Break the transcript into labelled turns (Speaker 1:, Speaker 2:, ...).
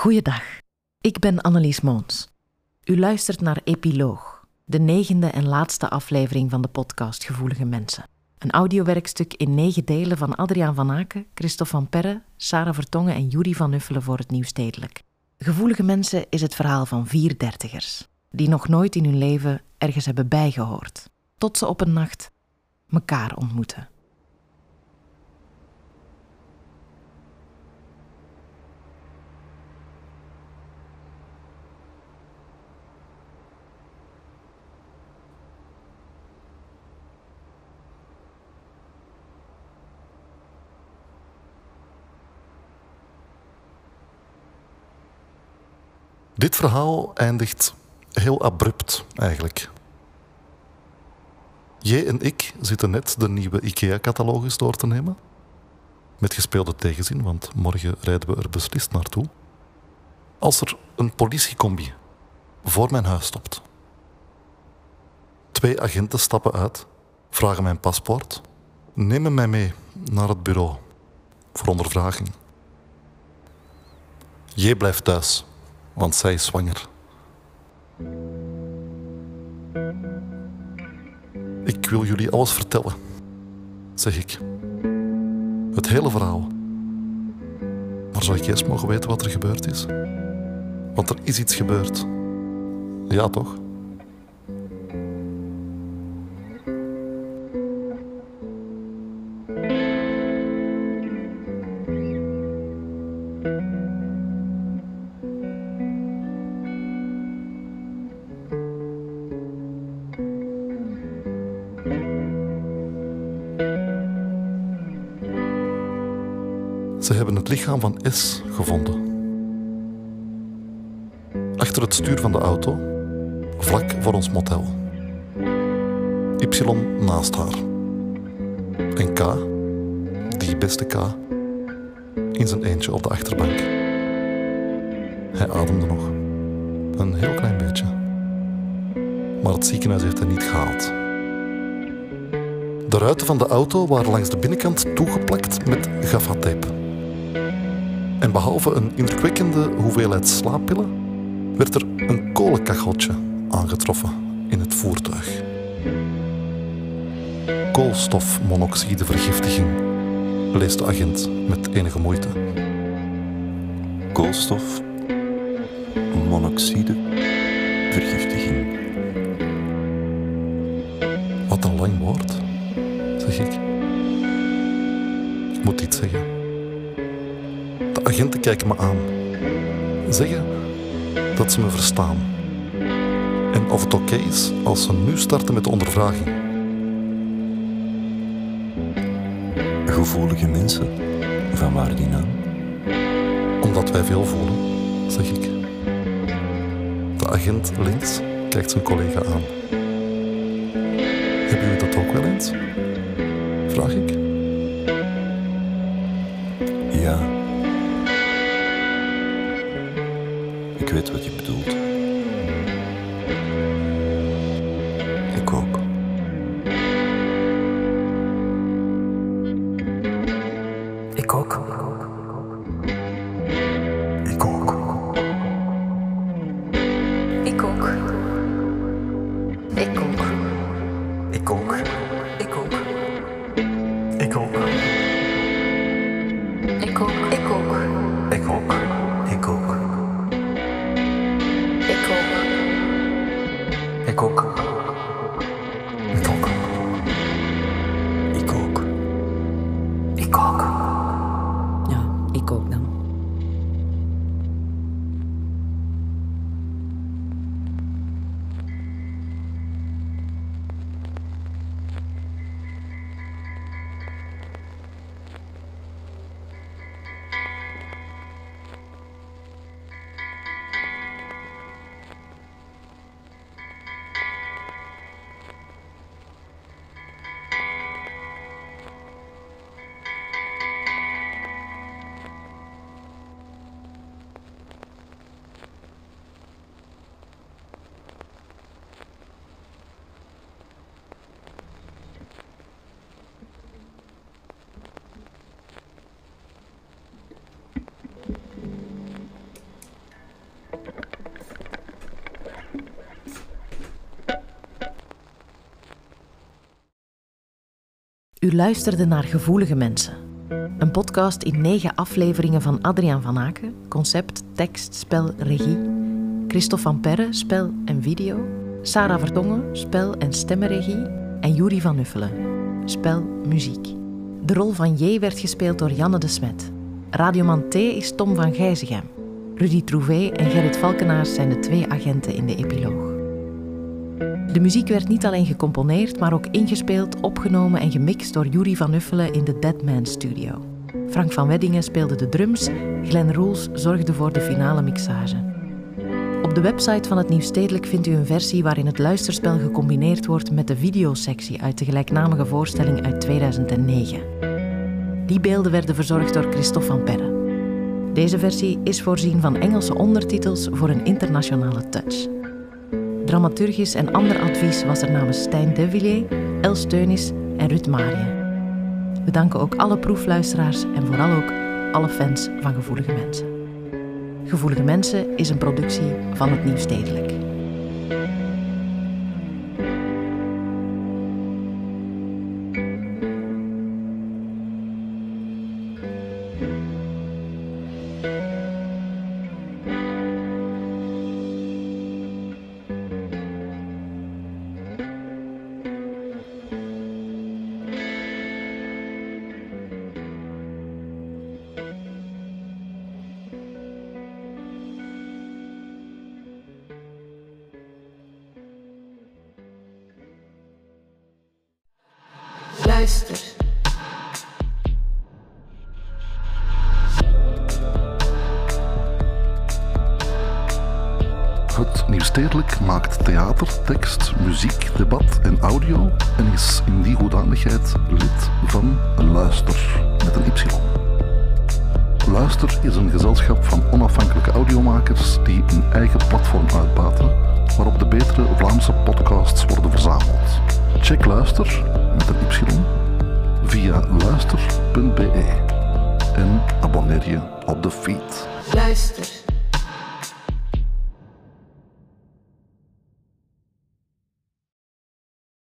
Speaker 1: Goeiedag, ik ben Annelies Moons. U luistert naar Epiloog, de negende en laatste aflevering van de podcast Gevoelige Mensen. Een audiowerkstuk in negen delen van Adriaan van Aken, Christophe van Perre, Sarah Vertongen en Jury van Nuffelen voor het Nieuwstedelijk. Gevoelige Mensen is het verhaal van vier dertigers, die nog nooit in hun leven ergens hebben bijgehoord, tot ze op een nacht mekaar ontmoeten.
Speaker 2: Dit verhaal eindigt heel abrupt eigenlijk. J en ik zitten net de nieuwe IKEA-catalogus door te nemen. Met gespeelde tegenzin, want morgen rijden we er beslist naartoe. Als er een politiecombi voor mijn huis stopt. Twee agenten stappen uit, vragen mijn paspoort, nemen mij mee naar het bureau voor ondervraging. J blijft thuis want zij is zwanger. Ik wil jullie alles vertellen, zeg ik. Het hele verhaal. Maar zou ik eerst mogen weten wat er gebeurd is? Want er is iets gebeurd. Ja, toch? Ze hebben het lichaam van S gevonden. Achter het stuur van de auto, vlak voor ons motel. Y naast haar. En K, die beste K, in zijn eentje op de achterbank. Hij ademde nog. Een heel klein beetje. Maar het ziekenhuis heeft hem niet gehaald. De ruiten van de auto waren langs de binnenkant toegeplakt met gaffatape. En behalve een indrukwekkende hoeveelheid slaappillen, werd er een kolenkacheltje aangetroffen in het voertuig. Koolstofmonoxidevergiftiging, leest de agent met enige moeite.
Speaker 3: Koolstofmonoxidevergiftiging.
Speaker 2: Wat een lang woord, zeg ik. Ik moet iets zeggen. De agenten kijken me aan. Zeggen dat ze me verstaan. En of het oké is als ze nu starten met de ondervraging.
Speaker 3: Gevoelige mensen. Van waar die naam?
Speaker 2: Omdat wij veel voelen, zeg ik. De agent links kijkt zijn collega aan.
Speaker 3: Weet wat je bedoelt. Ik ook.
Speaker 4: Ik ook.
Speaker 3: Ik ook.
Speaker 5: Ik ook. Ik ook.
Speaker 1: Écoute. U luisterde naar Gevoelige Mensen. Een podcast in negen afleveringen van Adriaan van Aken, concept, tekst, spel, regie. Christophe van Perre, spel en video. Sarah Vertongen, spel en stemmenregie. En Juri van Nuffelen, spel, muziek. De rol van J werd gespeeld door Janne de Smet. Radioman T is Tom van Gijzegem. Rudy Trouvé en Gerrit Valkenaars zijn de twee agenten in de epiloog. De muziek werd niet alleen gecomponeerd, maar ook ingespeeld, opgenomen en gemixt door Yuri van Uffelen in de Deadman Studio. Frank van Weddingen speelde de drums, Glenn Roels zorgde voor de finale mixage. Op de website van het Nieuwstedelijk vindt u een versie waarin het luisterspel gecombineerd wordt met de videosectie uit de gelijknamige voorstelling uit 2009. Die beelden werden verzorgd door Christophe van Perre. Deze versie is voorzien van Engelse ondertitels voor een internationale touch. Dramaturgisch en ander advies was er namens Stijn Devilliers, Els Steunis en Ruud Marien. We danken ook alle proefluisteraars en vooral ook alle fans van Gevoelige Mensen. Gevoelige Mensen is een productie van het Nieuwstedelijk.
Speaker 5: Luister.
Speaker 2: Het Nieuwstedelijk maakt theater, tekst, muziek, debat en audio en is in die hoedanigheid lid van Luister met een Y. Luister is een gezelschap van onafhankelijke audiomakers die een eigen platform uitbaten waarop de betere Vlaamse podcasts worden verzameld. Check Luister met een Y via luister.be en abonneer je op de feed.
Speaker 5: Luister.